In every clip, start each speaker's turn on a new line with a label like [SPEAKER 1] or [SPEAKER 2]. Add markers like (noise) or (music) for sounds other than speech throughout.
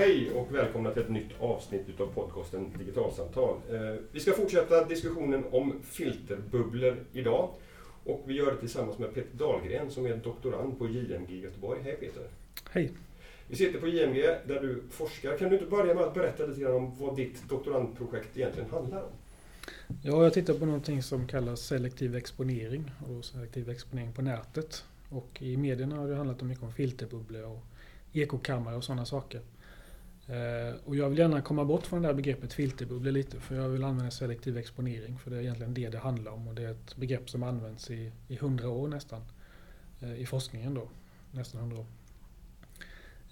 [SPEAKER 1] Hej och välkomna till ett nytt avsnitt av podcasten Digitalsamtal. Eh, vi ska fortsätta diskussionen om filterbubblor idag. Och vi gör det tillsammans med Peter Dahlgren som är doktorand på JMG Göteborg. Hej Peter!
[SPEAKER 2] Hej!
[SPEAKER 1] Vi sitter på JMG där du forskar. Kan du inte börja med att berätta lite grann om vad ditt doktorandprojekt egentligen handlar om?
[SPEAKER 2] Ja, jag tittar på någonting som kallas selektiv exponering och selektiv exponering på nätet. Och i medierna har det handlat mycket om filterbubblor och ekokammare och sådana saker. Eh, och jag vill gärna komma bort från det där begreppet filterbubblor lite för jag vill använda selektiv exponering för det är egentligen det det handlar om och det är ett begrepp som används i, i hundra år nästan eh, i forskningen då. Nästan hundra år.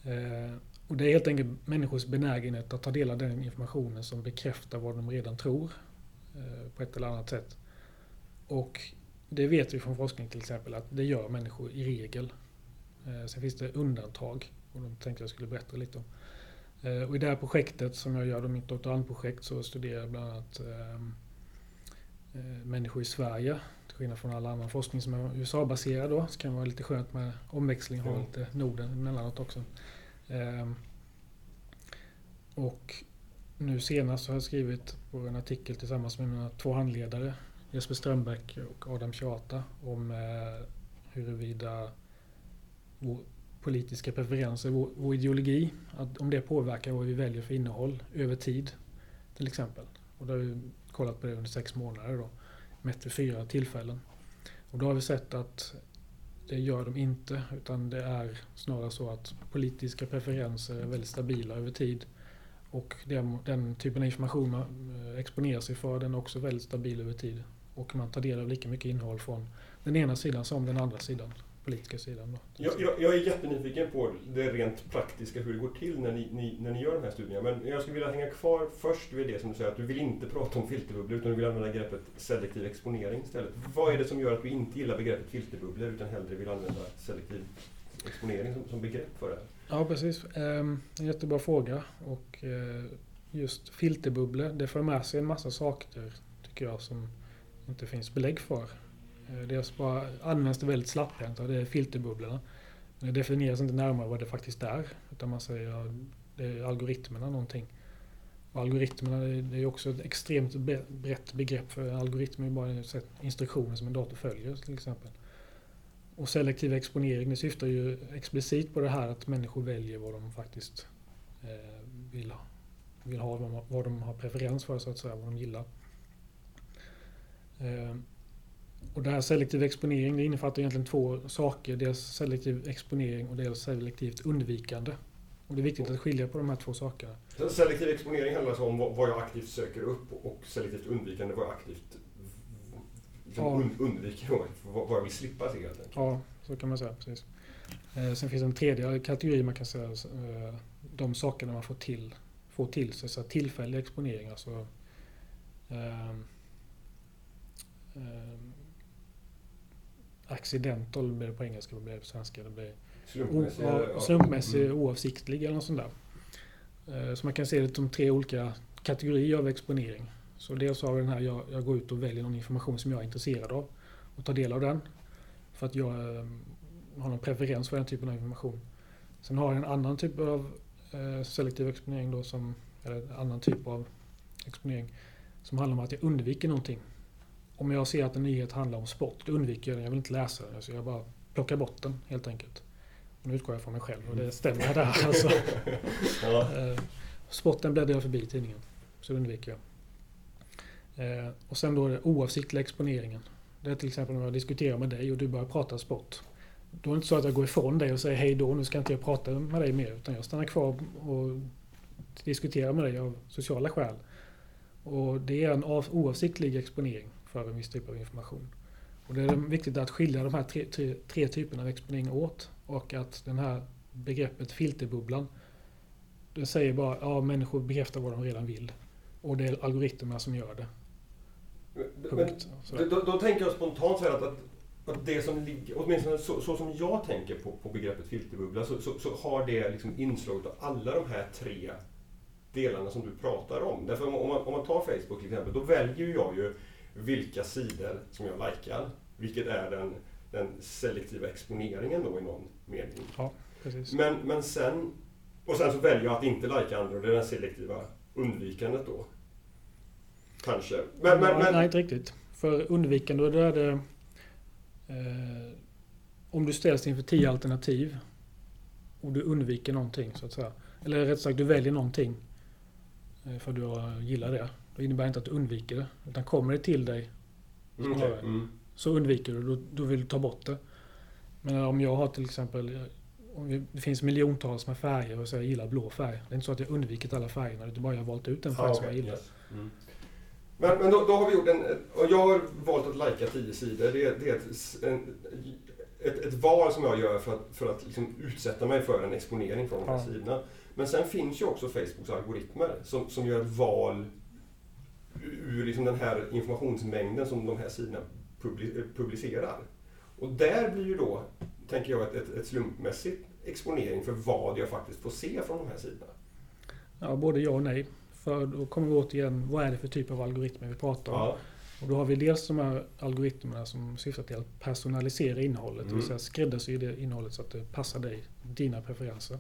[SPEAKER 2] Eh, och det är helt enkelt människors benägenhet att ta del av den informationen som bekräftar vad de redan tror på ett eller annat sätt. Och det vet vi från forskning till exempel att det gör människor i regel. Sen finns det undantag och de tänkte jag skulle berätta lite om. Eh, och I det här projektet som jag gör, mitt doktorandprojekt, så studerar jag bland annat ehm, eh, människor i Sverige. Till skillnad från all annan forskning som är USA-baserad då. Så kan det vara lite skönt med omväxling, ha lite Norden emellanåt också. Ehm, och nu senast så har jag skrivit på en artikel tillsammans med mina två handledare Jesper Strömbäck och Adam Chiata om eh, huruvida politiska preferenser, vår, vår ideologi, att om det påverkar vad vi väljer för innehåll över tid till exempel. Och då har vi kollat på det under sex månader då, mätt vid fyra tillfällen. Och då har vi sett att det gör de inte, utan det är snarare så att politiska preferenser är väldigt stabila över tid. Och den, den typen av information man exponerar sig för, den är också väldigt stabil över tid. Och man tar del av lika mycket innehåll från den ena sidan som den andra sidan politiska sidan. Då.
[SPEAKER 1] Jag, jag, jag, är jättenyfiken på det rent praktiska, hur det går till när ni, ni, när ni gör de här studierna. Men jag skulle vilja hänga kvar först vid det som du säger, att du vill inte prata om filterbubblor utan du vill använda begreppet selektiv exponering istället. Vad är det som gör att du inte gillar begreppet filterbubblor utan hellre vill använda selektiv exponering som, som begrepp för det?
[SPEAKER 2] Ja, precis. En jättebra fråga. Och eh, just filterbubblor, det för med sig en massa saker, tycker jag, som inte finns belägg för. Eh, Dels bara används det väldigt slapphänt och det är filterbubblorna. Men det definieras inte närmare vad det faktiskt är. Utan man säger att det är algoritmerna någonting. Och algoritmerna det är också ett extremt brett begrepp för algoritmer är bara instruktioner som en dator följer till exempel. Och selektiv exponering det syftar ju explicit på det här att människor väljer vad de faktiskt eh, vill, ha, vill ha, vad de har preferens för så att säga, vad de gillar. Eh, Eh, och det här selektiv exponering det innefattar egentligen två saker. Dels selektiv exponering och dels selektivt undvikande. Och det är viktigt att skilja på de här två sakerna.
[SPEAKER 1] Selektiv exponering handlar alltså om vad jag aktivt söker upp och selektivt undvikande vad jag aktivt ja. undviker vad jag vill slippa se helt
[SPEAKER 2] Ja, så kan man säga. Precis. Eh, sen finns en tredje kategori man kan säga. Eh, de sakerna man får till, får till sig. Så tillfällig exponering. Alltså, eh, accidental blir det på engelska, vad blir det på svenska? Det blir slumpmässig, o, slumpmässig mm. oavsiktlig eller något sånt där. Eh, så man kan se det som tre olika kategorier av exponering. Så dels har vi den här, jag, jag går ut och väljer någon information som jag är intresserad av och tar del av den. För att jag eh, har någon preferens för den typen av information. Sen har jag en annan typ av eh, selektiv exponering då som, eller en annan typ av exponering som handlar om att jag undviker någonting om jag ser att en nyhet handlar om sport, då undviker jag den. Jag vill inte läsa den. Så jag bara plockar bort den helt enkelt. nu utgår jag från mig själv och det stämmer där. Alltså. (laughs) ja. Eh, sporten bläddrar jag förbi tidningen. Så undviker jag. Eh, och sen då den oavsiktliga exponeringen. Det är till exempel när jag diskuterar med dig och du börjar prata sport. Då är det inte så att jag går ifrån dig och säger hej då, nu ska inte jag prata med dig mer. Utan jag stannar kvar och diskuterar med dig av sociala skäl. Och det är en oavsiktlig exponering för en viss typ av information. Och det är viktigt att skilja de här tre, tre, tre typerna av exponering åt och att den här begreppet filterbubblan den säger bara att ja, människor bekräftar vad de redan vill. Och det är algoritmerna som gör det.
[SPEAKER 1] Punkt. Men, då, då, tänker jag spontant så att, att, att, det som ligger, åtminstone så, så, som jag tänker på, på begreppet filterbubbla, så, så, så har det liksom inslag av alla de här tre delarna som du pratar om. Därför om, man, om man tar Facebook till exempel, då väljer jag ju vilka sidor som jag likar. Vilket är den, den selektiva exponeringen då i någon mening.
[SPEAKER 2] Ja.
[SPEAKER 1] Men, men sen Och sen så väljer jag att inte lajka andra och det är den selektiva undvikandet då. Kanske.
[SPEAKER 2] Men, men, men... Nej, inte riktigt. För undvikande, då är det... Eh, om du ställs inför tio alternativ och du undviker någonting så att säga. Eller rätt sagt, du väljer någonting eh, för att du gillar det. Då innebär det inte att du undviker det. Utan kommer det till dig
[SPEAKER 1] mm, okay. mm.
[SPEAKER 2] så undviker du då, då vill du ta bort det. Men om jag har till exempel om det finns miljontals med färger och så jag gillar blå färg. Det är inte så att jag undvikit alla färgerna utan bara jag har valt ut en färg ah, okay. som jag gillar. Yes. Mm.
[SPEAKER 1] Men, men då, då, har vi gjort en... Och jag har valt att lajka tio sidor. Det, det är ett, en, ett, ett, val som jag gör för att, för att liksom utsätta mig för en exponering från de här ja. sidorna. Men sen finns ju också Facebooks algoritmer som, som gör ett val ur liksom den här informationsmängden som de här sidorna publicerar. Och där blir ju då, tänker jag, ett, ett slumpmässigt exponering för vad jag faktiskt får se från de här sidorna.
[SPEAKER 2] Ja, både ja och nej. För då kommer vi återigen, vad är det för typ av algoritmer vi pratar om? Ja. Och då har vi dels de här algoritmerna som syftar till att personalisera innehållet, mm. det vill mm. säga skräddarsy det innehållet så att det passar dig, dina preferenser.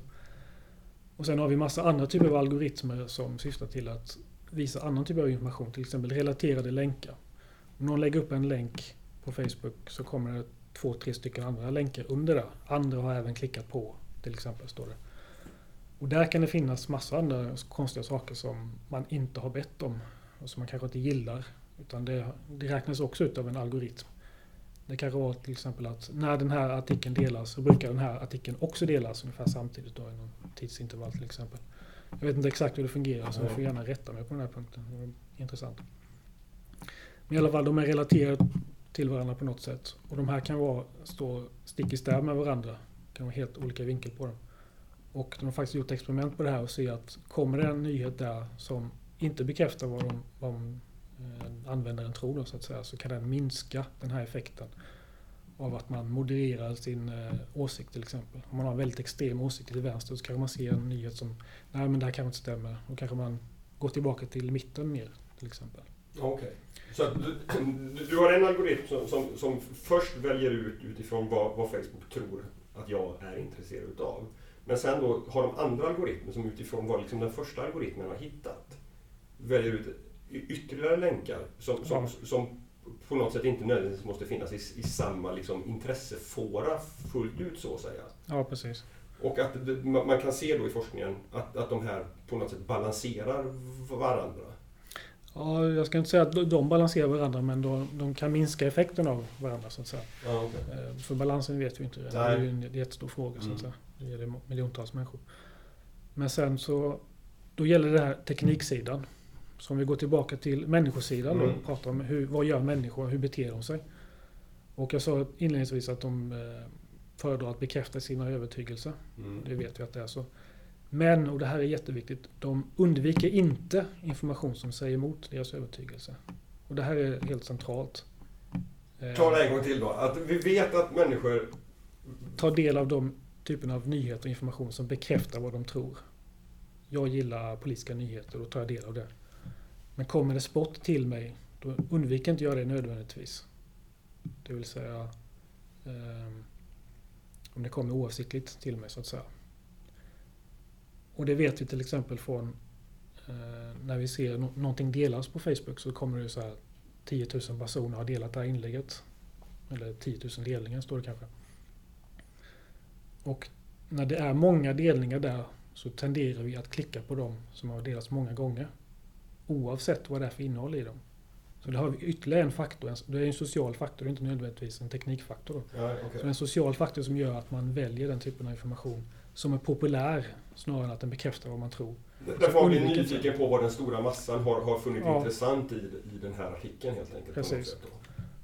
[SPEAKER 2] Och sen har vi massa andra typer av algoritmer som syftar till att visa annan typ av information, till exempel relaterade länkar. Om någon lägger upp en länk på Facebook så kommer det två, tre stycken andra länkar under det. Andra har även klickat på, till exempel, står det. Och där kan det finnas massa andra konstiga saker som man inte har bett om och som man kanske inte gillar. Utan det, det räknas också ut av en algoritm. Det kan vara till exempel att när den här artikeln delas så brukar den här artikeln också delas ungefär samtidigt då i någon tidsintervall till exempel. Jag vet inte exakt hur det fungerar så jag får gärna rätta mig på den här punkten. Intressant. Men i alla fall, de är relaterade till varandra på något sätt. Och de här kan vara, stå stick i stäv med varandra. Det kan vara helt olika vinkel på dem. Och de har faktiskt gjort experiment på det här och ser att kommer det en nyhet där som inte bekräftar vad, de, vad de, eh, användaren tror då, så att säga, så kan den minska den här effekten av att man modererar sin eh, åsikt till exempel. Om man har en väldigt extrem åsikt till vänster så kanske man ser en nyhet som nej men det här kanske inte stämmer. Då kanske man går tillbaka till mitten mer till exempel.
[SPEAKER 1] Okej. Okay. Så du, du, har en algoritm som, som, som, först väljer ut utifrån vad, vad Facebook tror att jag är intresserad utav. Men sen då har de andra algoritmer som utifrån vad liksom den första algoritmen har hittat väljer ut ytterligare länkar som, som, ja. som på något sätt inte nödvändigtvis måste finnas i, i samma liksom, intressefåra fullt ut så att säga.
[SPEAKER 2] Ja, precis.
[SPEAKER 1] Och att man kan se då i forskningen att, att de här på något sätt balanserar varandra.
[SPEAKER 2] Ja, jag ska inte säga att de balanserar varandra men de, de kan minska effekten av varandra så att säga.
[SPEAKER 1] Ja, okay.
[SPEAKER 2] Eh, för balansen vet vi inte. Det är ju en jättestor fråga så att mm. säga. Det gäller miljontals människor. Men sen så, då gäller det här tekniksidan. Så om vi går tillbaka till människosidan mm. och pratar om hur, vad gör människor, hur beter de sig? Och jag sa inledningsvis att de eh, föredrar att bekräfta sina övertygelser. Mm. Det vet vi att det är så. Men, och det här är jätteviktigt, de undviker inte information som säger emot deras övertygelse. Och det här är helt centralt.
[SPEAKER 1] Ta det en gång till då. Att vi vet att människor...
[SPEAKER 2] Tar del av de typerna av nyheter och information som bekräftar vad de tror. Jag gillar politiska nyheter, då tar jag del av det. Men kommer det spott till mig, då undviker inte jag det nödvändigtvis. Det vill säga eh, om det kommer oavsiktligt till mig så att säga. Och det vet vi till exempel från eh, när vi ser no någonting delas på Facebook så kommer det så här 10 000 personer har delat det här inlägget. Eller 10 000 delningar står det kanske. Och när det är många delningar där så tenderar vi att klicka på dem som har delats många gånger. Oavsett vad det är för innehåll i dem. Så det har vi ytterligare en faktor. Det är en social faktor, det är inte nödvändigtvis en teknikfaktor.
[SPEAKER 1] Ja, okay.
[SPEAKER 2] Så det är en social faktor som gör att man väljer den typen av information som är populär snarare än att den bekräftar vad man tror.
[SPEAKER 1] Därför var vi nyfiken på vad den stora massan har, har funnit ja. intressant i, i den här artikeln helt enkelt.
[SPEAKER 2] Precis.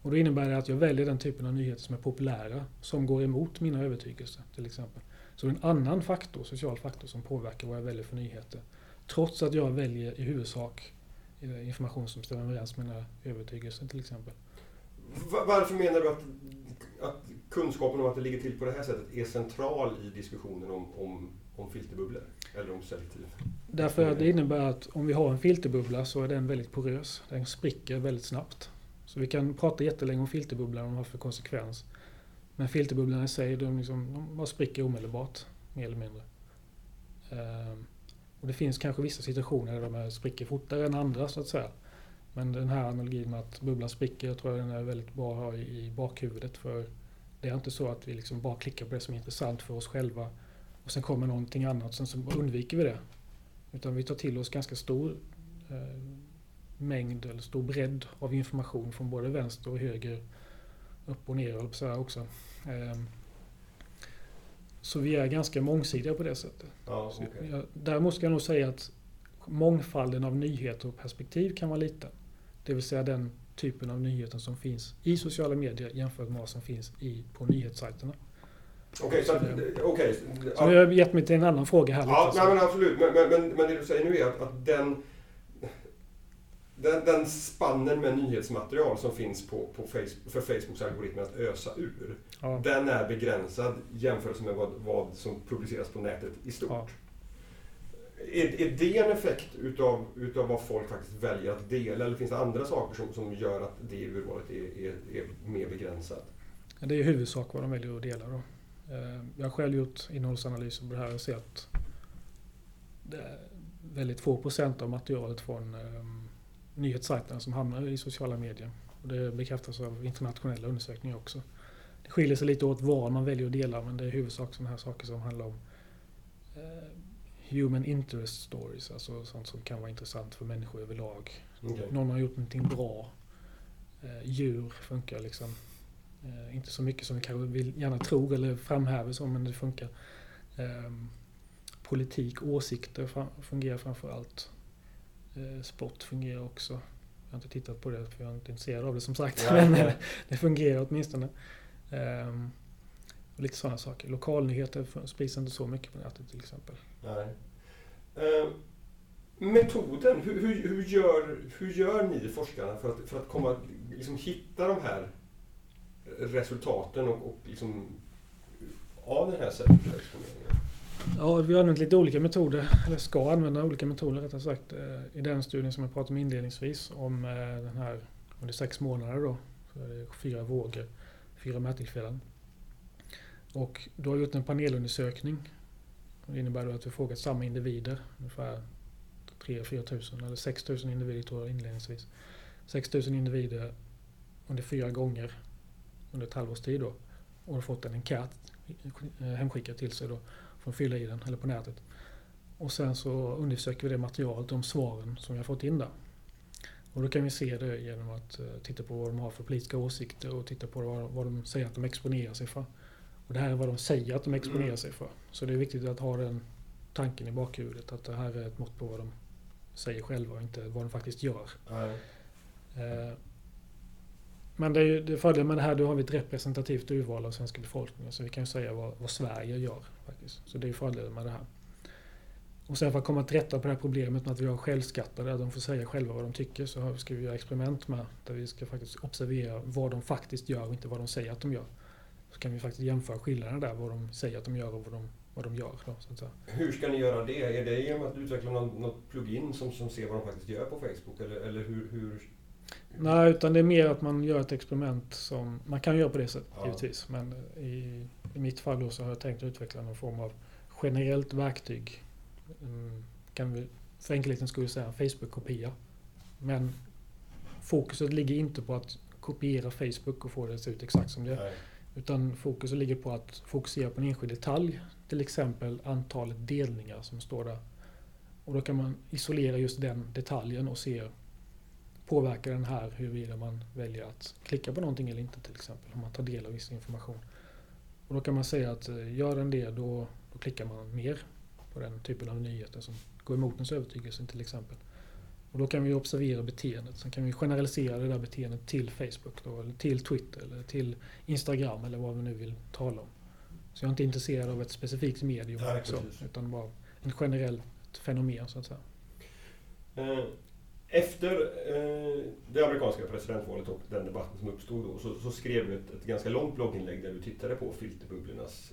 [SPEAKER 2] Och då innebär det att jag väljer den typen av nyheter som är populära, som går emot mina övertygelser till exempel. Så en annan faktor, social faktor, som påverkar vad jag väljer för nyheter. Trots att jag väljer i huvudsak information som stämmer överens med mina övertygelser till exempel.
[SPEAKER 1] Varför menar du att, att kunskapen om att det ligger till på det här sättet är central i diskussionen om, om, om filterbubblor? Eller om selektiv?
[SPEAKER 2] Därför att det innebär att om vi har en filterbubbla så är den väldigt porös. Den spricker väldigt snabbt. Så vi kan prata jättelänge om filterbubblan och vad för konsekvens. Men filterbubblorna i sig, de, liksom, de bara spricker omedelbart. Mer eller mindre. Ehm, och det finns kanske vissa situationer där de spricker fortare än andra så att säga. Men den här analogin med att bubblan spricker, jag tror den är väldigt bra att ha i bakhuvudet. För det är inte så att vi liksom bara klickar på det som är intressant för oss själva och sen kommer någonting annat, sen så undviker vi det. Utan vi tar till oss ganska stor eh, mängd eller stor bredd av information från både vänster och höger, upp och ner så här också. Eh, så vi är ganska mångsidiga på det sättet.
[SPEAKER 1] Ja, okay.
[SPEAKER 2] jag, däremot ska jag nog säga att mångfalden av nyheter och perspektiv kan vara liten. Det vill säga den typen av nyheter som finns i sociala medier jämfört med vad som finns i, på nyhetssajterna.
[SPEAKER 1] Okej, okay, så, okay,
[SPEAKER 2] så jag har gett mig till en annan fråga här.
[SPEAKER 1] Ja, nej, men absolut. Men, men, men, men det du säger nu är att, att den, den, den spannen med nyhetsmaterial som finns på, på Facebook, för Facebooks algoritmer att ösa ur. Ja. Den är begränsad jämfört med vad, vad som publiceras på nätet i stort. Ja. Är, är det en effekt utav, utav vad folk faktiskt väljer att dela eller finns det andra saker som, som gör att det urvalet är, är, är mer begränsat?
[SPEAKER 2] Det är i huvudsak vad de väljer att dela. Då. Eh, jag har själv gjort innehållsanalyser på det här och ser att väldigt få procent av materialet från um, nyhetssajterna som hamnar i sociala medier. Och det bekräftas av internationella undersökningar också. Det skiljer sig lite åt vad man väljer att dela men det är i huvudsak sådana här saker som handlar om uh, human interest stories, alltså sånt som kan vara intressant för människor överlag. Okay. Någon har gjort någonting bra. Uh, djur funkar liksom Eh, inte så mycket som vi kanske vill, gärna tror eller framhäver så, men det funkar. Eh, politik, åsikter fungerar framför allt. Eh, sport fungerar också. Jag har inte tittat på det för jag är inte intresserad av det som sagt. (laughs) Ja, men det fungerar åtminstone. Um, och lite sådana saker. Lokalnyheter sprids inte så mycket på nätet till exempel.
[SPEAKER 1] Nej. Uh, metoden, hur, hur, hur, gör, hur gör ni forskarna för att, för att komma, liksom hitta de här resultaten och, och liksom av den här exponeringen?
[SPEAKER 2] Ja, vi har använt lite olika metoder, eller ska använda olika metoder rättare sagt. Eh, I den studien som jag pratade om inledningsvis om eh, den här under sex månader då. Så är det fyra vågor, fyra mättillfällen. Och då har vi gjort en panelundersökning. Det innebär då att vi frågat samma individer, ungefär 3-4 tusen eller 6 000 individer tror jag inledningsvis. 6 000 individer under fyra gånger under ett halvårs tid då. Och har fått en enkät eh, hemskickad till sig då. Får fylla i den, eller på nätet. Och sen så undersöker vi det materialet, de svaren som vi har fått in där. Och då kan vi se det genom att eh, titta på vad de har för politiska åsikter och titta på vad, vad de säger att de exponerar sig för. Och det här är vad de säger att de exponerar sig för. Så det är viktigt att ha den tanken i bakhuvudet att det här är ett mått på vad de säger själva och inte vad de faktiskt gör. Mm. Men det är ju det fördelen med det här, då har vi ett representativt urval av svenska befolkningen. Så vi kan ju säga vad, vad Sverige gör. faktiskt. Så det är fördelen med det här. Och sen för att komma till rätta på det här problemet med att vi har självskattade, att de får säga själva vad de tycker, så ska vi göra experiment med där vi ska faktiskt observera vad de faktiskt gör och inte vad de säger att de gör. Så kan vi faktiskt jämföra skillnaderna där, vad de säger att de gör och vad de, vad de gör. Då, så att säga.
[SPEAKER 1] Hur ska ni göra det? Är det genom att utveckla något, något plugin som, som ser vad de faktiskt gör på Facebook? Eller, eller hur, hur
[SPEAKER 2] Nej, utan det är mer att man gör ett experiment som... Man kan göra på det sättet ja. givetvis. Men i, i mitt fall då så har jag tänkt utveckla någon form av generellt verktyg. Mm, kan vi för enkelhetens skull säga en Facebook-kopia. Men fokuset ligger inte på att kopiera Facebook och få det att se ut exakt som det är. Utan fokuset ligger på att fokusera på en enskild detalj. Till exempel antalet delningar som står där. Och då kan man isolera just den detaljen och se påverkar den här huruvida man väljer att klicka på någonting eller inte till exempel. Om man tar del av viss information. Och då kan man säga att eh, gör den det då, då klickar man mer på den typen av nyheter som går emot ens övertygelse till exempel. Och då kan vi observera beteendet. Sen kan vi generalisera det där beteendet till Facebook då, eller till Twitter eller till Instagram eller vad vi nu vill tala om. Så jag är inte intresserad av ett specifikt medium Nej, också, utan bara ett generellt fenomen så att säga.
[SPEAKER 1] Eh, efter eh, det amerikanska presidentvalet och den debatten som uppstod då så, så skrev du ett, ett, ganska långt blogginlägg där du tittade på filterbubblornas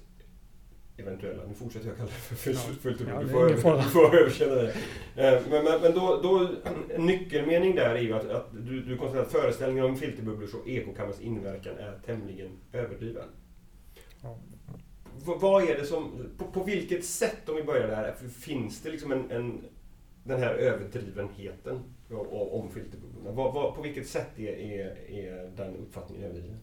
[SPEAKER 1] eventuella, nu fortsätter jag kalla det för filterbubblor, ja, du får, (laughs) får överkänna det. Eh, men, men, men då, då, en nyckelmening där är ju att, att du, du konstaterar att föreställningen om filterbubblors och ekokammarens inverkan är tämligen överdriven. Ja. vad är det som, på, på, vilket sätt, om vi börjar där, finns det liksom en, en den här överdrivenheten om filterbubblorna? på vilket sätt är, är, är den uppfattningen överdriven?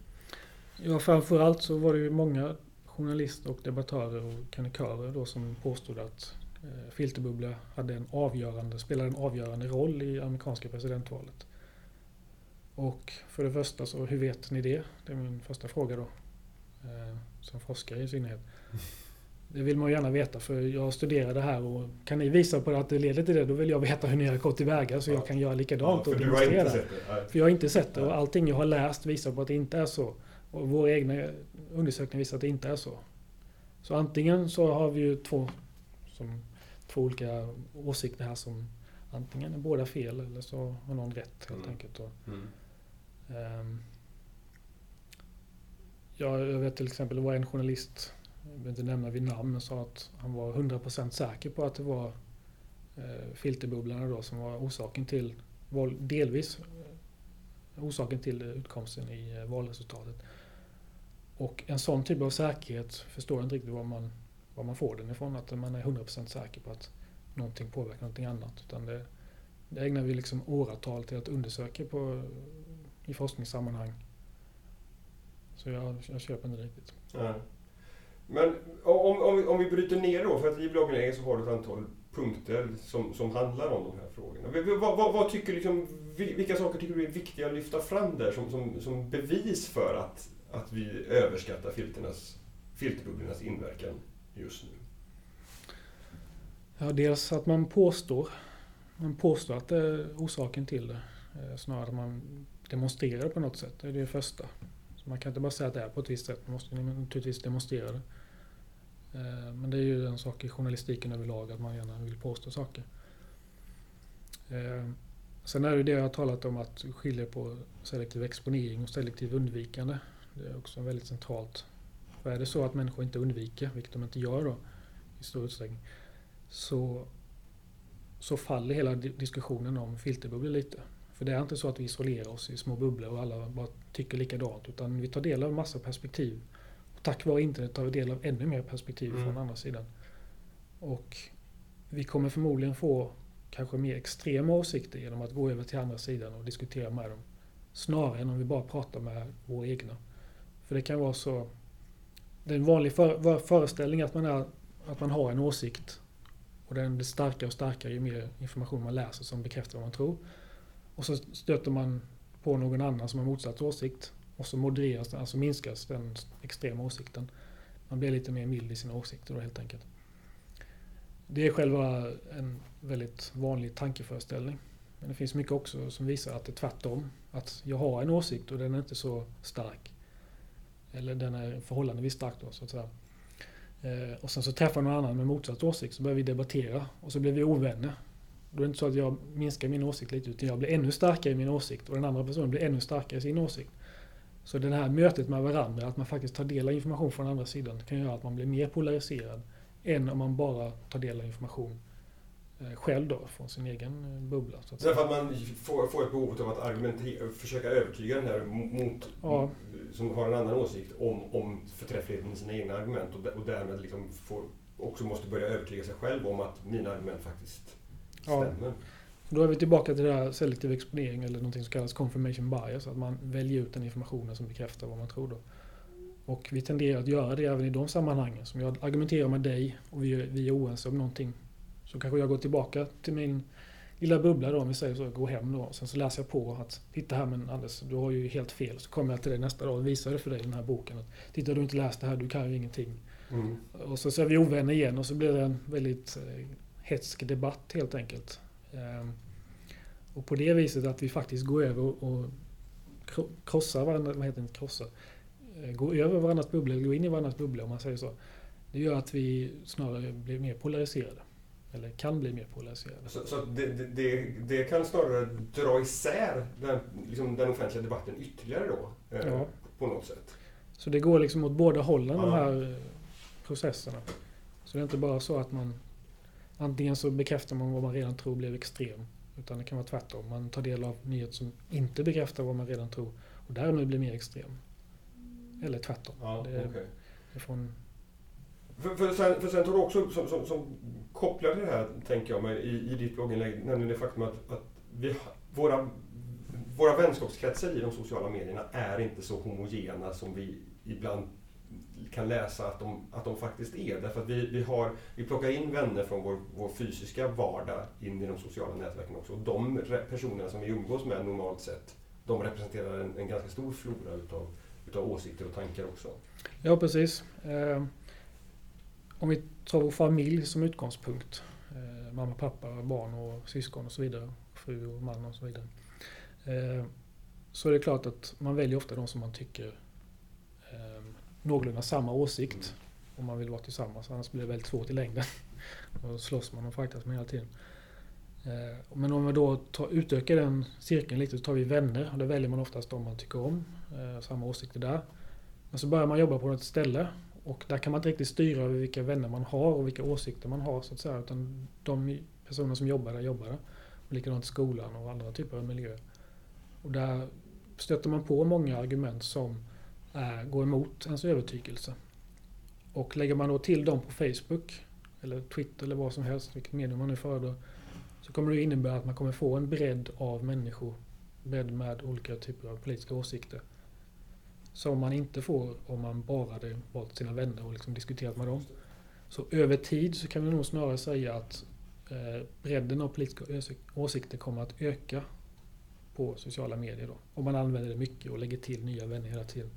[SPEAKER 2] Ja, framförallt så var det ju många journalister och debattörer och kronikörer då som påstod att eh, filterbubbla hade en avgörande, spelade en avgörande roll i amerikanska presidentvalet. Och för det första så, hur vet ni det? Det är min första fråga då. Eh, som forskare i synnerhet. Det vill man gärna veta för jag studerar det här och kan ni visa på att det leder till det då vill jag veta hur ni har gått tillväga så jag kan göra likadant ja, och demonstrera. det. För jag har inte sett det och allting jag har läst visar på att det inte är så. Och våra egna undersökningar visar att det inte är så. Så antingen så har vi ju två, som, två olika åsikter här som antingen är båda fel eller så har någon rätt helt mm. enkelt. Och, mm. um, jag vet till exempel, det var en journalist, jag behöver inte nämna vid namn, men sa att han var 100% säker på att det var eh, filterbubblorna då som var orsaken till, delvis eh, orsaken till utkomsten i eh, valresultatet. Och en sån typ av säkerhet förstår jag inte riktigt var man, var man får den ifrån. Att man är 100% säker på att någonting påverkar någonting annat. Utan det, det ägnar vi liksom åratal till att undersöka på, i forskningssammanhang. Så jag, jag köper inte riktigt. Mm.
[SPEAKER 1] Men om, om, vi, om vi bryter ner då, för att i bloggläget så har du ett antal punkter som, som handlar om de här frågorna. Vad, vad, vad, tycker liksom, vilka saker tycker du är viktiga att lyfta fram där som, som, som bevis för att, att vi överskattar filternas, filterbubblornas inverkan just nu?
[SPEAKER 2] Ja, dels att man påstår, man påstår att det är orsaken till det. Eh, snarare att man demonstrerar på något sätt. Det är det första. Man kan inte bara säga att det är på ett visst sätt. Man måste naturligtvis demonstrera det. Eh, men det är ju en sak i journalistiken överlag att man gärna vill påstå saker. Eh, sen är det det jag har talat om att skilja på selektiv exponering och selektiv undvikande. Det är också väldigt centralt. För är det så att människor inte undviker, vilket de inte gör då i stor utsträckning, så, så faller hela diskussionen om filterbubblor lite. För det är inte så att vi isolerar oss i små bubblor och alla bara tycker likadant. Utan vi tar del av massa perspektiv. Tack vare internet tar vi del av ännu mer perspektiv mm. från andra sidan. Och vi kommer förmodligen få kanske mer extrema åsikter genom att gå över till andra sidan och diskutera med dem. Snarare än om vi bara pratar med våra egna. För det kan vara så... Det är en vanlig för, föreställning att man, är, att man har en åsikt. Och den blir starkare och starkare ju mer information man läser som bekräftar vad man tror. Och så stöter man på någon annan som har motsatt åsikt. Och så modereras den, alltså minskas den extrema åsikten. Man blir lite mer mild i sina åsikter då helt enkelt. Det är själva en väldigt vanlig tankeföreställning. Men det finns mycket också som visar att det är tvärtom. Att jag har en åsikt och den är inte så stark. Eller den är förhållandevis stark då så att säga. Eh, och sen så träffar någon annan med motsatt åsikt så börjar vi debattera och så blir vi ovänner. Då är det inte så att jag minskar min åsikt lite utan jag blir ännu starkare i min åsikt och den andra personen blir ännu starkare i sin åsikt. Så det här mötet med varandra, att man faktiskt tar del av information från andra sidan kan göra att man blir mer polariserad än om man bara tar del av information eh, själv då, från sin egen eh, bubbla.
[SPEAKER 1] Så att Därför att man får, får ett behov av att argumentera, försöka övertyga den här mot, ja. som har en annan åsikt om, om förträffligheten i sina egna argument och, och därmed liksom får, också måste börja övertyga sig själv om att mina argument faktiskt
[SPEAKER 2] Ja. Då är vi tillbaka till det här selektiv exponering eller något som kallas confirmation bias. Att man väljer ut den informationen som bekräftar vad man tror. Då. Och vi tenderar att göra det även i de sammanhangen. Som jag argumenterar med dig och vi, vi är oense om någonting. Så kanske jag går tillbaka till min lilla bubbla då, om vi säger så, går hem då. Sen så läser jag på att titta här men Anders, du har ju helt fel. Så kommer jag till dig nästa dag och visar det för dig den här boken. Att, titta du har inte läst det här, du kan ju ingenting. Mm. Och så, så är vi ovänner igen och så blir det en väldigt eh, hetsk debatt helt enkelt. Ehm, och på det viset att vi faktiskt går över och krossar varandra, vad heter det, krossar? Eh, går över varandras bubbla, går in i varandras bubbla om man säger så. Det gör att vi snarare blir mer polariserade. Eller kan bli mer polariserade.
[SPEAKER 1] Så, så det, det, det, kan snarare dra isär den, liksom den offentliga debatten ytterligare då? Eh, ja. På något sätt?
[SPEAKER 2] Så det går liksom åt båda hållen ja. de här eh, processerna. Så det är inte bara så att man Antingen så bekräftar man vad man redan tror blev extrem. Utan det kan vara tvärtom. Man tar del av nyheter som inte bekräftar vad man redan tror och därmed blir mer extrem. Eller tvärtom.
[SPEAKER 1] Ja,
[SPEAKER 2] det,
[SPEAKER 1] okay.
[SPEAKER 2] det från
[SPEAKER 1] För, för, sen, för sen tar du också, som, som, som kopplar till det här, tänker jag mig, i, i ditt blogginlägg, nämligen det faktum att, att vi, våra, våra vänskapskretsar i de sociala medierna är inte så homogena som vi ibland kan läsa att de, att de faktiskt är. Därför att vi, vi, har, vi plockar in vänner från vår, vår fysiska vardag in i de sociala nätverken också. Och de personerna som vi umgås med normalt sett, de representerar en, en ganska stor flora utav, utav åsikter och tankar också.
[SPEAKER 2] Ja, precis. Eh, om vi tar vår familj som utgångspunkt. Eh, mamma, pappa, barn och syskon och så vidare. Fru och man och så vidare. Eh, så är det klart att man väljer ofta de som man tycker eh, någorlunda samma åsikt. Om man vill vara tillsammans. Annars blir det väldigt svårt i längden. (laughs) Då slåss man och fightas med hela tiden. Eh, men om vi då tar, utökar den cirkeln lite så tar vi vänner. Och då väljer man oftast de man tycker om. Eh, samma åsikter där. Men så börjar man jobba på ett ställe och där kan man inte riktigt styra över vilka vänner man har och vilka åsikter man har så att säga. Utan de personer som jobbar där jobbar där. Och likadant i skolan och andra typer av miljöer. Och där stöter man på många argument som Eh, går emot ens övertygelse. Och lägger man då till dem på Facebook eller Twitter eller vad som helst, vilket medium man nu föredrar. Så kommer det innebära att man kommer få en bredd av människor. Bredd med olika typer av politiska åsikter. Som man inte får om man bara hade valt sina vänner och liksom diskuterat med dem. Så över tid så kan vi nog snarare säga att eh, bredden av politiska åsikter kommer att öka på sociala medier. Då, om man använder det mycket och lägger till nya vänner hela tiden.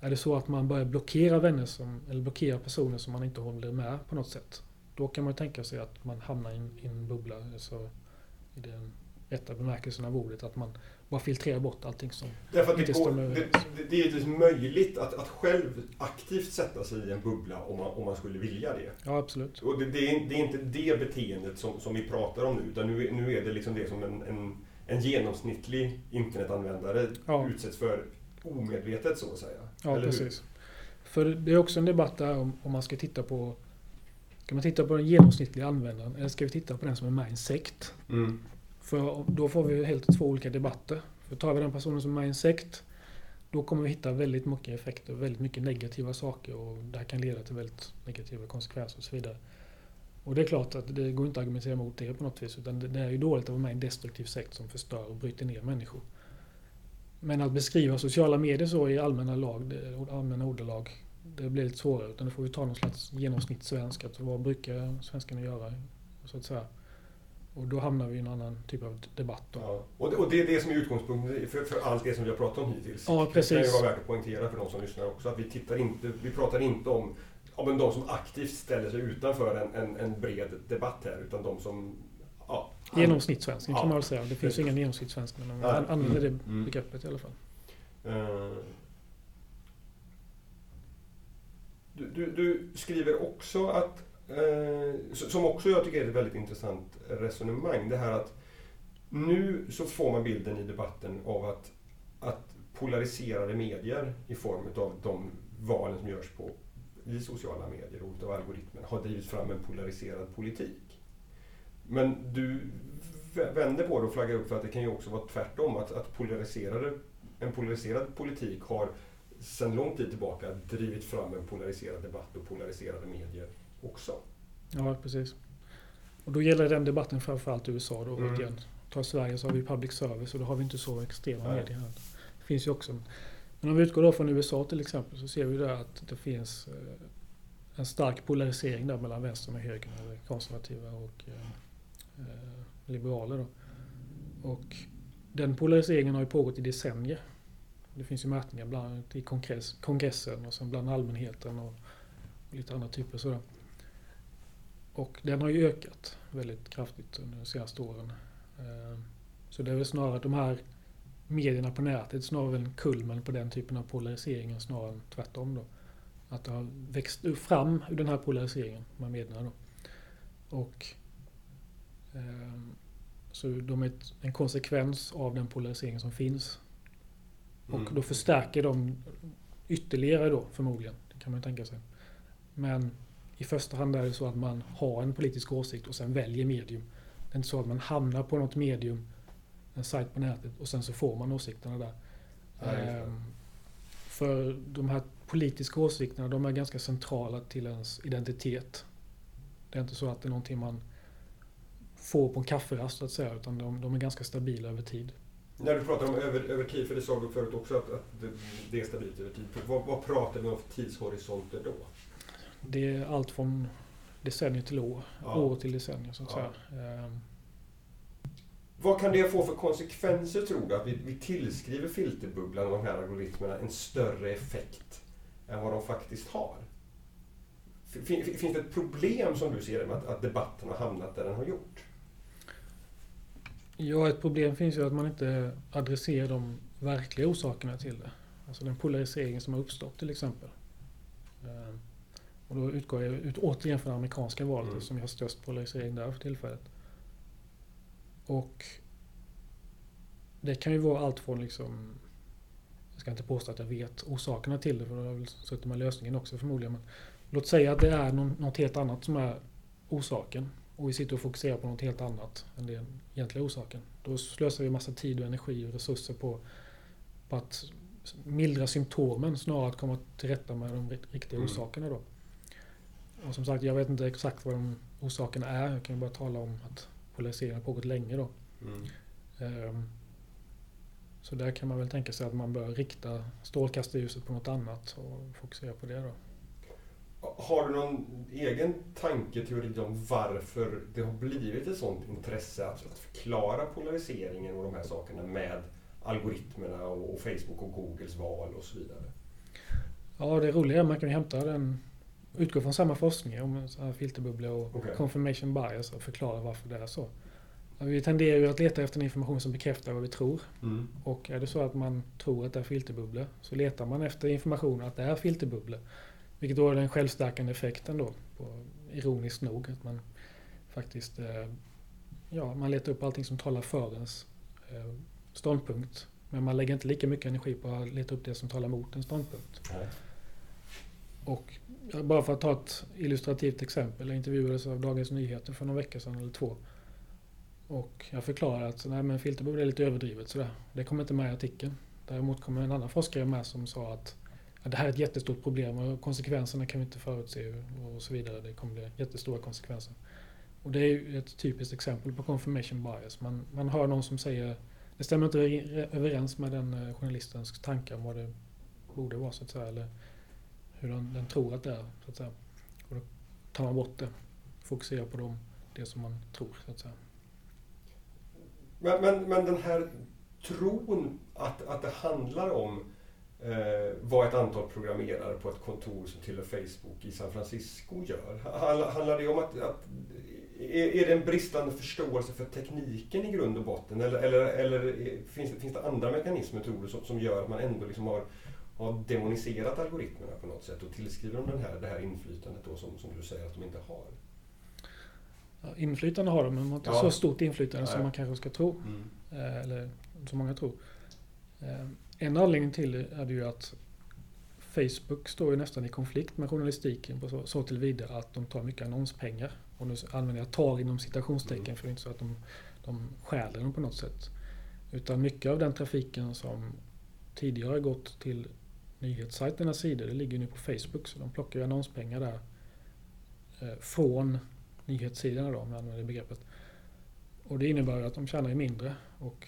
[SPEAKER 2] Är det så att man börjar blockera vänner som, eller blockera personer som man inte håller med på något sätt. Då kan man tänka sig att man hamnar i en, i en bubbla. Alltså, I den rätta bemärkelsen av ordet. Att man bara filtrerar bort allting som
[SPEAKER 1] Därför att inte det, går, det, det, det är givetvis möjligt att, att själv aktivt sätta sig i en bubbla om man, om man skulle vilja det.
[SPEAKER 2] Ja, absolut.
[SPEAKER 1] Och det, det, är, det är inte det beteendet som, som vi pratar om nu. Utan nu, nu är det liksom det som en, en, en genomsnittlig internetanvändare ja. utsätts för omedvetet så att säga.
[SPEAKER 2] Ja, Eller precis. Hur? För det är också en debatt där om, om man ska titta på Ska man titta på den genomsnittliga användaren eller ska vi titta på den som är med i en sekt? Mm. För då får vi helt två olika debatter. För tar vi den personen som är med i en sekt då kommer vi hitta väldigt mycket effekter, väldigt mycket negativa saker och det här kan leda till väldigt negativa konsekvenser och så vidare. Och det är klart att det går inte att argumentera mot det på något vis utan det är ju dåligt att vara med i en destruktiv sekt som förstör och bryter ner människor. Men att beskriva sociala medier så i allmänna, lag, allmänna ordalag, det blir lite svårare. Utan då får vi ta någon slags genomsnittssvenska. Vad brukar svenskarna göra? Så att säga. Och då hamnar vi i en annan typ av debatt.
[SPEAKER 1] Ja. Och, det, och det är det som är utgångspunkten för, för allt det som vi har pratat om hittills.
[SPEAKER 2] Ja, precis. Det
[SPEAKER 1] kan ju vara värt att poängtera för de som lyssnar också. Att vi, tittar inte, vi pratar inte om, om de som aktivt ställer sig utanför en, en, en bred debatt här. Utan de som
[SPEAKER 2] ja, Genomsnittssvensken ja. kan man väl säga. Det finns ju ingen genomsnittssvensk men man använder det mm. mm. begreppet i alla fall. Uh,
[SPEAKER 1] du, du, du, skriver också att, uh, som också jag tycker är ett väldigt intressant resonemang, det här att nu så får man bilden i debatten av att, att polariserade medier i form av de valen som görs på i sociala medier och av algoritmen har drivit fram en polariserad politik. Men du vänder på det och flaggar upp för att det kan ju också vara tvärtom. Att, att polariserade, en polariserad politik har sedan lång tid tillbaka drivit fram en polariserad debatt och polariserade medier också.
[SPEAKER 2] Ja, precis. Och då gäller den debatten framförallt USA. Då, mm. igen. Tar Sverige så har vi public service och då har vi inte så extrema Nej. medier här. Det finns ju också. Men om vi utgår då från USA till exempel så ser vi där att det finns eh, en stark polarisering där mellan vänstern och högern, eller konservativa och Eh, Eh, liberaler. Då. Och den polariseringen har ju pågått i decennier. Det finns ju mätningar bland annat i kongress, kongressen och sen bland allmänheten och, och lite andra typer sådär. Och den har ju ökat väldigt kraftigt under de senaste åren. Eh, så det är väl snarare de här medierna på nätet snarare en kulmen på den typen av polarisering snarare än tvärtom. Då. Att det har växt fram ur den här polariseringen, de här medierna. Då. Och så de är en konsekvens av den polarisering som finns. Och mm. då förstärker de ytterligare då förmodligen. Det kan man tänka sig. Men i första hand är det så att man har en politisk åsikt och sen väljer medium. Det är inte så att man hamnar på något medium, en sajt på nätet och sen så får man åsikterna där. Ja, För de här politiska åsikterna, de är ganska centrala till ens identitet. Det är inte så att det är någonting man får på en kafferast så att säga, utan de, de är ganska stabila över tid.
[SPEAKER 1] När du pratar om över, över tid, för det sa du förut också att, att det, det, är stabilt över tid. Vad, vad pratar vi om för tidshorisonter då?
[SPEAKER 2] Det är allt från decennier till år, ja. år till decennier så att ja. säga. Um,
[SPEAKER 1] vad kan det få för konsekvenser tror du? Att vi, vi tillskriver filterbubblan och de här algoritmerna en större effekt än vad de faktiskt har? Finns det ett problem som du ser det med att, att debatten har hamnat där den har gjort?
[SPEAKER 2] Ja, ett problem finns ju att man inte adresserar de verkliga orsakerna till det. Alltså den polarisering som har uppstått till exempel. Ehm, och då utgår jag ut, återigen från det amerikanska valet mm. som har störst polarisering där för tillfället. Och det kan ju vara allt från liksom jag ska inte påstå att jag vet orsakerna till det för då har jag väl suttit med lösningen också förmodligen. Men låt säga att det är något helt annat som är orsaken och vi sitter och fokuserar på något helt annat än den egentliga orsaken. Då slösar vi massa tid och energi och resurser på, på att mildra symptomen snarare att komma till rätta med de riktiga mm. orsakerna då. Och som sagt, jag vet inte exakt vad de orsakerna är. Jag kan bara tala om att polariseringen har pågått länge då. Mm. Um, så där kan man väl tänka sig att man bör rikta strålkastarljuset på något annat och fokusera på det då.
[SPEAKER 1] Har du någon egen tanketeori om varför det har blivit ett sånt intresse att förklara polariseringen och de här sakerna med algoritmerna och Facebook och Googles val och så vidare?
[SPEAKER 2] Ja, det roliga är att man kan hämta den, utgå från samma forskning om filterbubblor och okay. confirmation bias och förklara varför det är så. Vi tenderar ju att leta efter information som bekräftar vad vi tror. Mm. Och är det så att man tror att det är filterbubblor så letar man efter information att det är filterbubblor. Vilket då är den självstärkande effekten då, på, ironiskt nog. Att man faktiskt eh, ja, man letar upp allting som talar för ens eh, ståndpunkt. Men man lägger inte lika mycket energi på att leta upp det som talar mot en ståndpunkt. Nej. Och bara för att ta ett illustrativt exempel. Jag intervjuades av Dagens Nyheter för några veckor sedan eller två. Och jag förklarade att nej, men filterbubblor är lite överdrivet sådär. Det kommer inte med i artikeln. Däremot kommer en annan forskare med som sa att det här är ett jättestort problem och konsekvenserna kan vi inte förutse och så vidare. Det kommer bli jättestora konsekvenser. Och det är ju ett typiskt exempel på confirmation bias. Man, man hör någon som säger det stämmer inte överens med den eh, journalistens tankar om vad det borde vara så att säga. Eller hur den, den tror att det är. Så att säga. Och då tar man bort det. Fokuserar på dem, det som man tror så att säga.
[SPEAKER 1] Men, men, men den här tron att, att det handlar om vad ett antal programmerare på ett kontor som tillhör Facebook i San Francisco gör. Handlar det om att, att är, det en bristande förståelse för tekniken i grund och botten? Eller, eller, eller finns, det, finns det andra mekanismer tror du som, som gör att man ändå liksom har, har demoniserat algoritmerna på något sätt och tillskriver dem den här, det här inflytandet då som, som du säger att de inte har?
[SPEAKER 2] Ja, inflytande har de, men de har inte ja. så stort inflytande Nej. som man kanske ska tro. Mm. Eh, eller som många tror. En anledning till det är ju att Facebook står ju nästan i konflikt med journalistiken på så, så tillvida att de tar mycket annonspengar. Och nu använder jag tar inom citationstecken mm. för det är inte så att de, de stjäler dem på något sätt. Utan mycket av den trafiken som tidigare har gått till nyhetssajternas sidor, det ligger nu på Facebook. Så de plockar ju annonspengar där eh, från nyhetssidorna då, om jag använder det begreppet. Och det innebär att de tjänar mindre. Och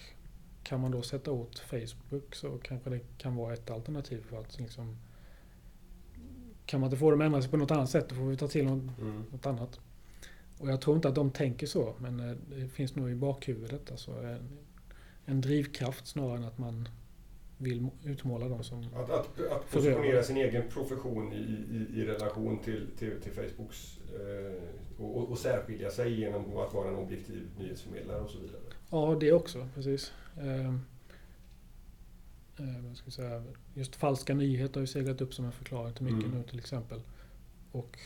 [SPEAKER 2] kan man då sätta åt Facebook så kanske det kan vara ett alternativ för att liksom kan man inte få dem att ändra sig på något annat sätt då får vi ta till något, mm. något annat. Och jag tror inte att de tänker så men eh, det finns nog i bakhuvudet alltså en, en drivkraft snarare än att man vill utmåla dem som
[SPEAKER 1] Att, att, att positionera sin egen profession i, i, i relation till, till, till Facebooks eh, och, och särskilja sig genom att vara en objektiv nyhetsförmedlare och så vidare.
[SPEAKER 2] Ja, det också. Precis. Eh, eh, ska säga, just falska nyheter har ju seglat upp som en förklaring till mycket mm. nu till exempel. Och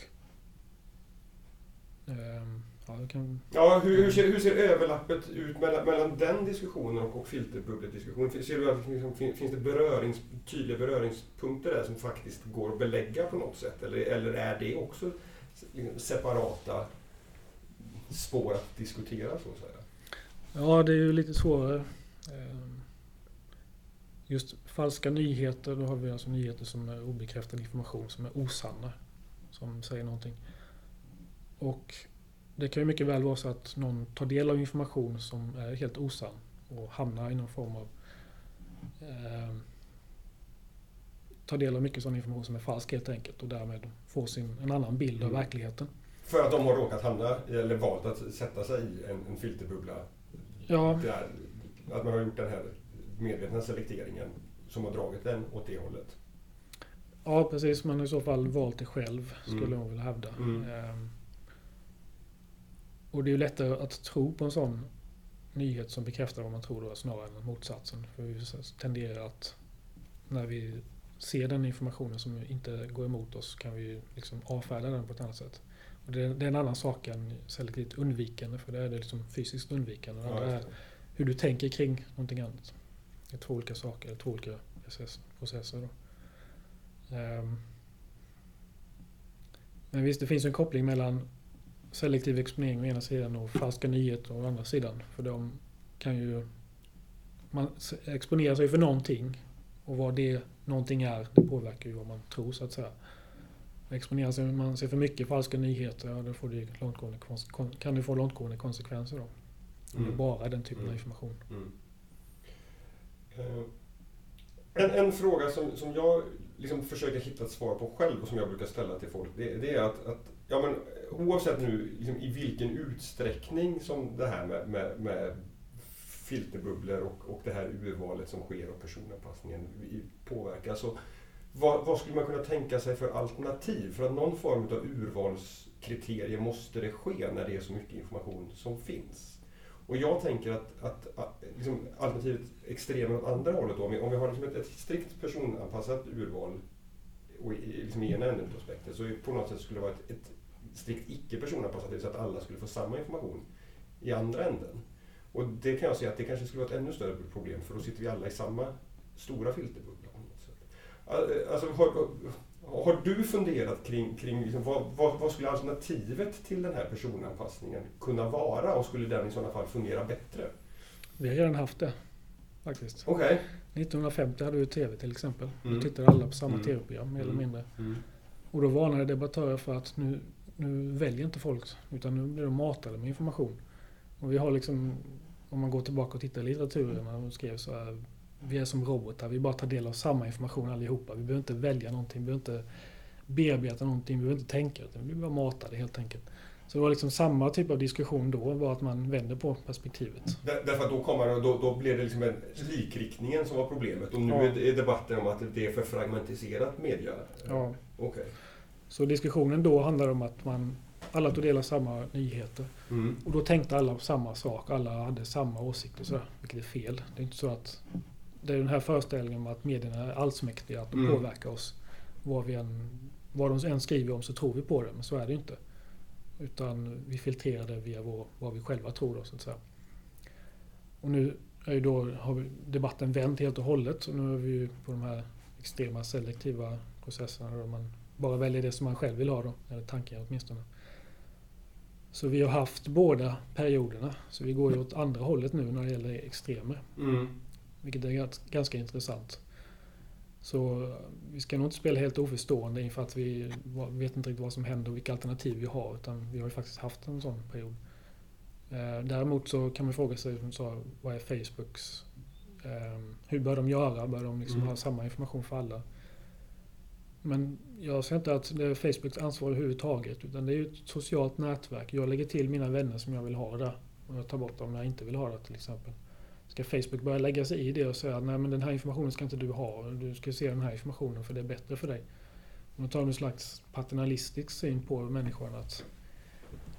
[SPEAKER 1] eh, Ja, kan... ja hur, hur, ser, hur ser överlappet ut mellan, mellan den diskussionen och, och filterbubblediskussionen? Ser du att det liksom, finns det berörings, tydliga beröringspunkter där som faktiskt går att belägga på något sätt? Eller, eller är det också liksom separata spår att diskutera så att säga?
[SPEAKER 2] Ja, det är ju lite svårare. Ehm, just falska nyheter, då har vi alltså nyheter som är obekräftad information, som är osanna. Som säger någonting. Och det kan ju mycket väl vara så att någon tar del av information som är helt osann och hamnar i någon form av eh, tar del av mycket sån information som är falsk helt enkelt och därmed får sin, en annan bild av mm. verkligheten.
[SPEAKER 1] För att de har råkat hamna, eller valt att sätta sig i en, en filterbubbla. Ja. Där, att man har gjort den här medvetna selekteringen som har dragit den åt det hållet.
[SPEAKER 2] Ja precis, man har i så fall valt det själv skulle mm. jag vilja hävda. Mm. Ehm, och det är ju lättare att tro på en sån nyhet som bekräftar vad man tror då snarare än motsatsen. För vi tenderar att när vi ser den informationen som inte går emot oss kan vi liksom avfärda den på ett annat sätt. Och det, är en annan sak än selektivt undvikande för det är det liksom fysiskt undvikande. Det andra är hur du tänker kring någonting annat. Det är två olika saker, två olika processer. Då. Um, men visst, det finns en koppling mellan selektiv exponering å ena sidan och falska nyheter å andra sidan. För de kan ju... Man exponerar sig för någonting och vad det någonting är, det påverkar ju vad man tror så att säga. Exponerar sig man sig för mycket falska nyheter, ja, då får det långtgående, kan det få långtgående konsekvenser då. Om mm. det bara den typen mm. av information. Mm.
[SPEAKER 1] Uh, en, en, fråga som, som jag liksom försöker hitta ett svar på själv och som jag brukar ställa till folk, det, det är att, att ja, men, oavsett nu liksom, i vilken utsträckning som det här med, med, med filterbubblor och, och det här urvalet som sker och personanpassningen påverkar. Så vad, vad, skulle man kunna tänka sig för alternativ? För att någon form av urvalskriterier måste det ske när det är så mycket information som finns. Och jag tänker att, att, att liksom alternativet extremen åt andra hållet då, om vi, om vi har liksom ett, ett strikt personanpassat urval och i, liksom i ena änden av spektrat så på något sätt skulle det vara ett, ett strikt icke personanpassat, så att alla skulle få samma information i andra änden. Och det kan jag säga att det kanske skulle vara ett ännu större problem för då sitter vi alla i samma stora filterbubbla. Alltså, har, har du funderat kring, kring liksom, vad, vad, vad, skulle alternativet till den här personanpassningen kunna vara och skulle den i sådana fall fungera bättre?
[SPEAKER 2] Vi har redan haft det faktiskt.
[SPEAKER 1] Okay.
[SPEAKER 2] 1950 hade vi TV till exempel. Mm. Då tittade alla på samma mm. TV-program mer eller mm. mindre. Mm. Och då varnade debattörer för att nu, nu väljer inte folk utan nu blir de matade med information. Och vi har liksom om man går tillbaka och tittar i litteraturen när de skrev så här, vi är som robotar, vi bara tar del av samma information allihopa. Vi behöver inte välja någonting, vi behöver inte bearbeta någonting, vi behöver inte tänka, utan vi blir bara matade helt enkelt. Så det var liksom samma typ av diskussion då, bara att man vänder på perspektivet.
[SPEAKER 1] därför att då, kommer, då, då blev det liksom en likriktningen som var problemet och nu ja. är debatten om att det är för fragmentiserat media.
[SPEAKER 2] Ja. Okay. Så diskussionen då handlar om att man alla tog del av samma nyheter. Mm. Och då tänkte alla på samma sak. Alla hade samma åsikter. Så, vilket är fel. Det är inte så att... Det är den här föreställningen om att medierna är allsmäktiga. Att de mm. påverkar oss. Vad, vi än, vad de än skriver om så tror vi på det. Men så är det inte. Utan vi filtrerar det via vår, vad vi själva tror. Då, så att säga. Och nu är ju då, har debatten vänt helt och hållet. Så nu är vi på de här extrema selektiva processerna. Där man bara väljer det som man själv vill ha. Då, eller tanken åtminstone. Så vi har haft båda perioderna. Så vi går ju åt andra hållet nu när det gäller extremer. Mm. Vilket är ganska intressant. Så vi ska nog inte spela helt oförstående inför att vi vet inte riktigt vad som händer och vilka alternativ vi har. Utan vi har ju faktiskt haft en sån period. Eh, däremot så kan man fråga sig, som sa, vad är Facebooks... Eh, hur bör de göra? Bör de liksom mm. ha samma information för alla? Men jag ser inte att det är Facebooks ansvar överhuvudtaget. Utan det är ett socialt nätverk. Jag lägger till mina vänner som jag vill ha där. Och jag tar bort dem när jag inte vill ha det till exempel. Ska Facebook börja lägga sig i det och säga att nej men den här informationen ska inte du ha. Du ska se den här informationen för det är bättre för dig. Man tar en slags paternalistisk syn på människan att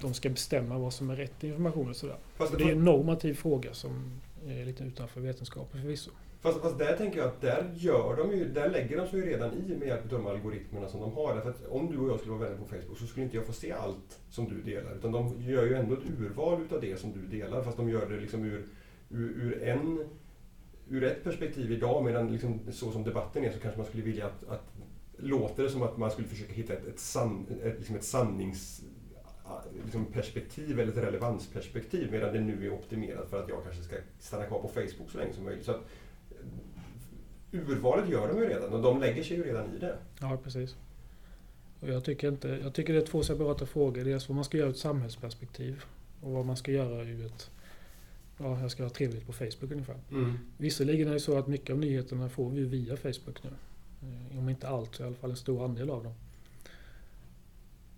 [SPEAKER 2] de ska bestämma vad som är rätt information och sådär. Fast det är en normativ fråga som är lite utanför vetenskapen förvisso.
[SPEAKER 1] Fast, fast där tänker jag att där, gör de ju, där lägger de sig ju redan i med hjälp av de algoritmerna som de har. Därför att om du och jag skulle vara vänner på Facebook så skulle inte jag få se allt som du delar. Utan de gör ju ändå ett urval utav det som du delar. Fast de gör det liksom ur, ur, ur en ur ett perspektiv idag, medan liksom, så som debatten är så kanske man skulle vilja att, att låter det som att man skulle försöka hitta ett, ett, san, ett, liksom ett sannings liksom perspektiv eller ett relevansperspektiv medan det nu är optimerat för att jag kanske ska stanna kvar på Facebook så länge som möjligt. Så att, urvalet gör de ju redan och de lägger sig ju redan i det.
[SPEAKER 2] Ja, precis. Och jag, tycker inte, jag tycker det är två separata frågor. Dels vad man ska göra ur ett samhällsperspektiv och vad man ska göra ur ett Ja, jag ska ha trevligt på Facebook ungefär. Mm. Visserligen är det så att mycket av nyheterna får vi via Facebook nu. Eh, om inte allt så i alla fall en stor andel av dem.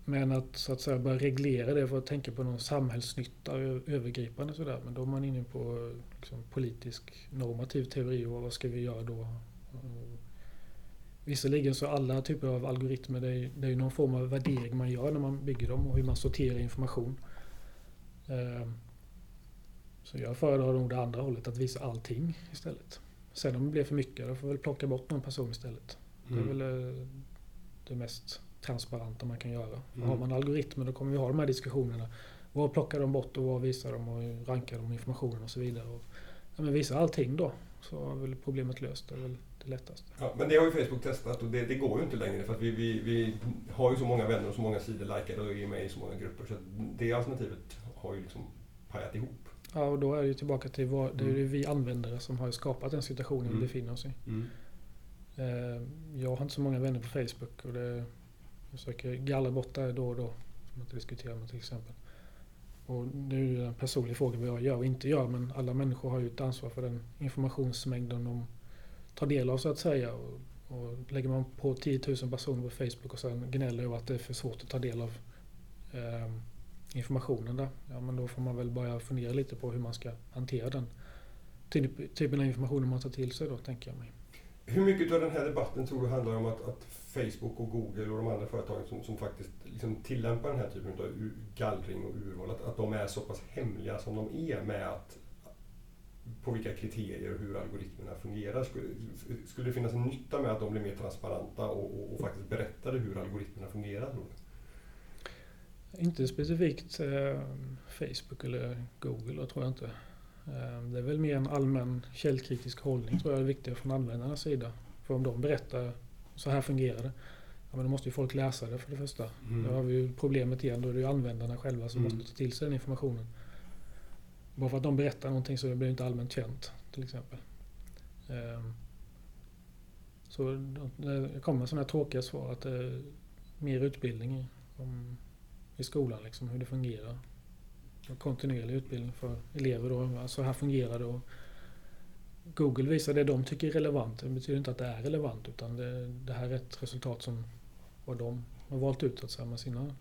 [SPEAKER 2] Men att så att säga börja reglera det för att tänka på någon samhällsnytta övergripande sådär. Men då är man inne på liksom, politisk normativ teori och vad ska vi göra då? Visserligen så alla typer av algoritmer det är, det är någon form av värdering man gör när man bygger dem och hur man sorterar information. Så jag föredrar nog det andra hållet, att visa allting istället. Sen om det blir för mycket, då får vi väl plocka bort någon person istället. Mm. Det är mm. väl eh, det mest transparenta man kan göra. Mm. Har man algoritmer då kommer vi ha de här diskussionerna. Vad plockar de bort och vad visar de och rankar de informationen och så vidare. Och, ja, men visa allting då så är väl problemet löst. Det är väl det lättaste.
[SPEAKER 1] Ja, men det har ju Facebook testat och det, det går ju inte längre för att vi, vi, vi, har ju så många vänner och så många sidor likade och är med i så många grupper så det alternativet har ju liksom pajat ihop.
[SPEAKER 2] Ja, och då är det tillbaka till vad, det är mm. vi användare som har skapat den situationen mm. vi befinner oss i. Mm. Eh, jag har inte så många vänner på Facebook och det, jag försöker gallra bort det då och då. Som jag inte diskuterar med till exempel. Och nu är en personlig fråga vad jag gör och inte gör men alla människor har ju ett ansvar för den informationsmängden de tar del av så att säga. Och, och lägger man på 10 000 personer på Facebook och sen gnäller över att det är för svårt att ta del av eh, informationen där. Ja, men då får man väl börja fundera lite på hur man ska hantera den typ typen av information man tar till sig då, tänker jag mig.
[SPEAKER 1] Hur mycket av den här debatten tror du handlar om att, att Facebook och Google och de andra företagen som, som faktiskt liksom tillämpar den här typen av gallring och urval, att, att de är så pass hemliga som de är med att på vilka kriterier och hur algoritmerna fungerar. Skulle, skulle det finnas en nytta med att de blir mer transparenta och, och, och faktiskt berättade hur algoritmerna fungerar? Tror du?
[SPEAKER 2] Inte specifikt eh, Facebook eller Google, tror jag inte. Eh, det är väl mer en allmän källkritisk hållning tror jag är viktigare från användarnas sida. För om de berättar så här fungerar det. Ja, men då måste ju folk läsa det för det första. Mm. Då har vi ju problemet igen. Då är det ju användarna själva som mm. måste ta till sig den informationen. Bara för att de berättar någonting så det blir inte allmänt känt till exempel. Um, så det kommer sådana här tråkiga svar att det är mer utbildning om i skolan, liksom, hur det fungerar. Och kontinuerlig utbildning för elever. Då. Alltså här fungerar det. Och Google visar det de tycker är relevant. Det betyder inte att det är relevant utan det, det här är ett resultat som vad de har valt ut att säga, med sina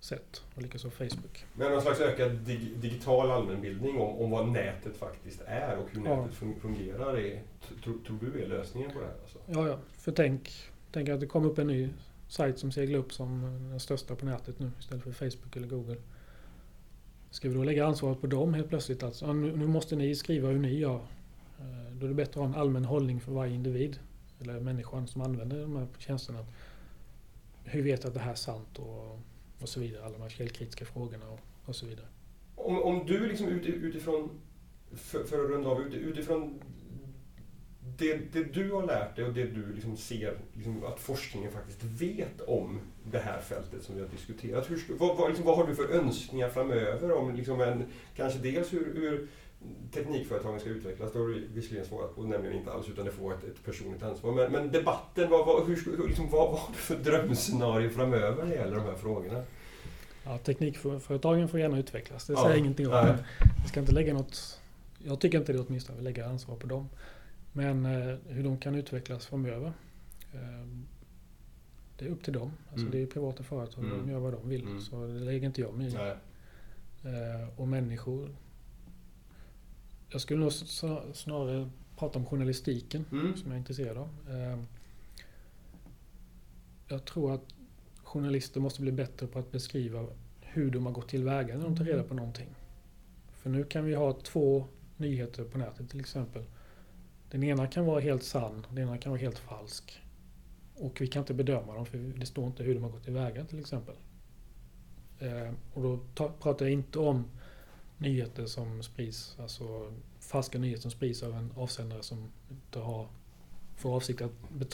[SPEAKER 2] sätt. Och likaså Facebook.
[SPEAKER 1] Men någon slags ökad dig, digital allmänbildning om, om vad nätet faktiskt är och hur nätet ja. fungerar. Är, tror, tror du är lösningen på det här? Alltså?
[SPEAKER 2] Ja, ja. För tänk, tänk att det kommer upp en ny sajt som seglar upp som den största på nätet nu istället för Facebook eller Google. Ska vi då lägga ansvaret på dem helt plötsligt? Alltså, nu, måste ni skriva hur ni gör. Eh, då är det bättre att ha en allmän hållning för varje individ eller människan som använder de här tjänsterna. Hur vet jag att det här är sant och, och så vidare. Alla de här källkritiska frågorna och, och så vidare.
[SPEAKER 1] Om, om du liksom utifrån, för, för att runda av, utifrån det, det, du har lärt dig och det du liksom ser liksom att forskningen faktiskt vet om det här fältet som vi har diskuterat. Hur, vad, vad, liksom, vad har du för önskningar framöver? om liksom en, Kanske dels hur, hur teknikföretagen ska utvecklas, det har du visserligen svarat på, nämligen inte alls, utan det får ett, ett personligt ansvar. Men, men debatten, vad, vad, hur, liksom, vad, har du för drömscenario framöver när det gäller de här frågorna?
[SPEAKER 2] Ja, teknikföretagen får gärna utvecklas, det säger ja, jag ingenting om. Men vi ska inte lägga något, jag tycker inte det åtminstone, vi lägger ansvar på dem. Men eh, hur de kan utvecklas framöver. Eh, det är upp till dem. Alltså mm. Det är privata företag, mm. de gör vad de vill. Mm. Så det lägger inte jag mig i. Eh, och människor. Jag skulle nog snarare prata om journalistiken mm. som jag är intresserad av. Eh, jag tror att journalister måste bli bättre på att beskriva hur de har gått tillväga när de tar reda på någonting. För nu kan vi ha två nyheter på nätet till exempel. Den ena kan vara helt sann, den ena kan vara helt falsk. Och vi kan inte bedöma dem för det står inte hur de har gått tillväga till exempel. Eh, och då ta, pratar jag inte om nyheter som sprids, alltså falska nyheter som sprids av en avsändare som inte har för avsikt att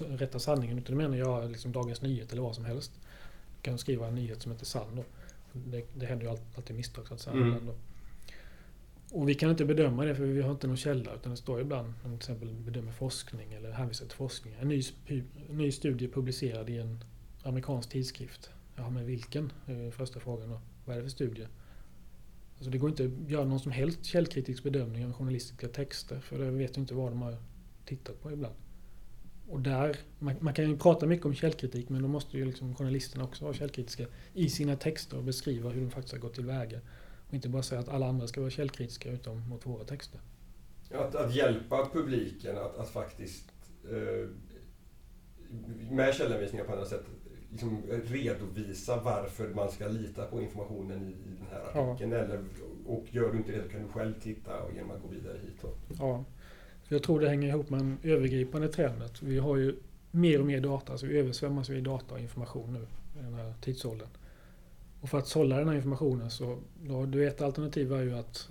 [SPEAKER 2] rätta sanningen. Utan det menar jag liksom Dagens Nyheter eller vad som helst. Du kan skriva en nyhet som inte är sann då. Det, det händer ju alltid misstag så att säga. Mm. Och vi kan inte bedöma det för vi har inte någon källa utan det står ibland om till exempel bedömer forskning eller hänvisar till forskning. En ny, ny studie publicerad i en amerikansk tidskrift. Ja, men vilken? Första frågan då. Vad är det för studie? Alltså det går inte att göra någon som helst källkritisk bedömning av journalistiska texter för det vet ju inte vad de har tittat på ibland. Och där, man, man, kan ju prata mycket om källkritik men då måste ju liksom journalisterna också vara källkritiska i sina texter och beskriva hur de faktiskt har gått tillväga. Och inte bara säga att alla andra ska vara källkritiska utom mot våra texter.
[SPEAKER 1] Att, att hjälpa publiken att, att faktiskt eh, med källhänvisningar på andra sätt liksom redovisa varför man ska lita på informationen i, i den här artikeln. Ja. Eller, och gör du inte det så kan du själv titta och genom att gå vidare hit. Då.
[SPEAKER 2] Ja, jag tror det hänger ihop med en övergripande trend. Vi har ju mer och mer data, alltså vi översvämmas i data och information nu i den här tidsåldern. Och för att sålla den här informationen så, då, du ett alternativ är ju att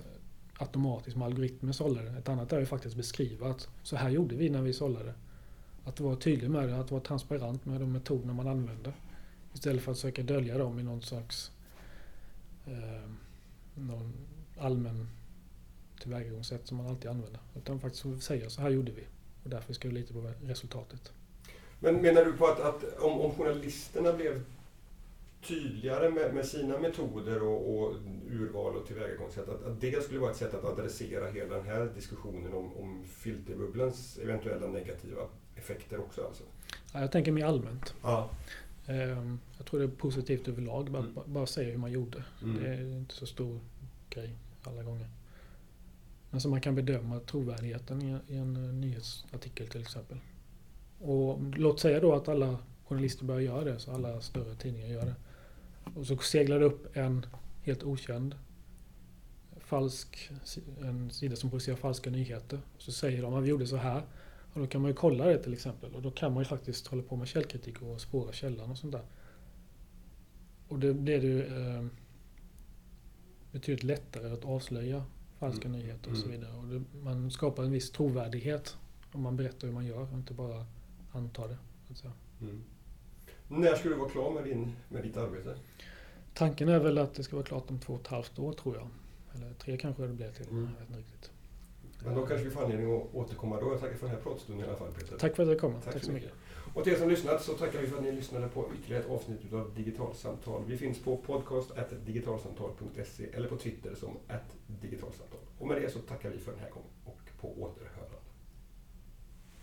[SPEAKER 2] automatiskt med algoritmer sålla det. Ett annat är ju faktiskt beskriva att så här gjorde vi när vi sållade. Att vara tydlig med det, att vara transparent med de metoderna man använder. Istället för att försöka dölja dem i någon slags eh, någon allmän tillvägagångssätt som man alltid använder. Utan faktiskt säga så här gjorde vi och därför ska vi lita på resultatet.
[SPEAKER 1] Men menar du på att, att om, om journalisterna blev tydligare med, med sina metoder och, och, urval och tillvägagångssätt, att, att det skulle vara ett sätt att adressera hela den här diskussionen om, om filterbubblans eventuella negativa effekter också? Alltså.
[SPEAKER 2] Ja, jag tänker mer allmänt. Ja. Ehm, jag tror det är positivt överlag, bara, mm. bara säga hur man gjorde. Mm. Det är inte så stor grej alla gånger. Men så man kan bedöma trovärdigheten i en eh, nyhetsartikel till exempel. Och låt säga då att alla journalister börjar göra det, så alla större tidningar gör det. Och så seglar det upp en helt okänd falsk, en sida som producerar falska nyheter. Så säger de att vi gjorde så här. Och då kan man ju kolla det till exempel. Och då kan man ju faktiskt hålla på med källkritik och spåra källan och sånt där. Och det blir ju eh, betydligt lättare att avslöja falska mm. nyheter och så mm. vidare. Och det, man skapar en viss trovärdighet om man berättar hur man gör och inte bara antar det. Mm.
[SPEAKER 1] När ska du vara klar med, din, med ditt arbete?
[SPEAKER 2] Tanken är väl att det ska vara klart om två och ett halvt år tror jag. Eller tre kanske det blir till. Mm. Jag vet inte riktigt.
[SPEAKER 1] Men då kanske vi får anledning att återkomma då. Jag tackar för den här pratstunden i alla fall Peter.
[SPEAKER 2] Tack för att jag kom. Tack, Tack så mycket.
[SPEAKER 1] mycket. Och till er som lyssnat så tackar vi för att ni lyssnade på ytterligare ett avsnitt av Digitalsamtal. Vi finns på podcast.digitalsamtal.se eller på Twitter som digitalsamtal. Och med det så tackar vi för den här gången och på återhörande.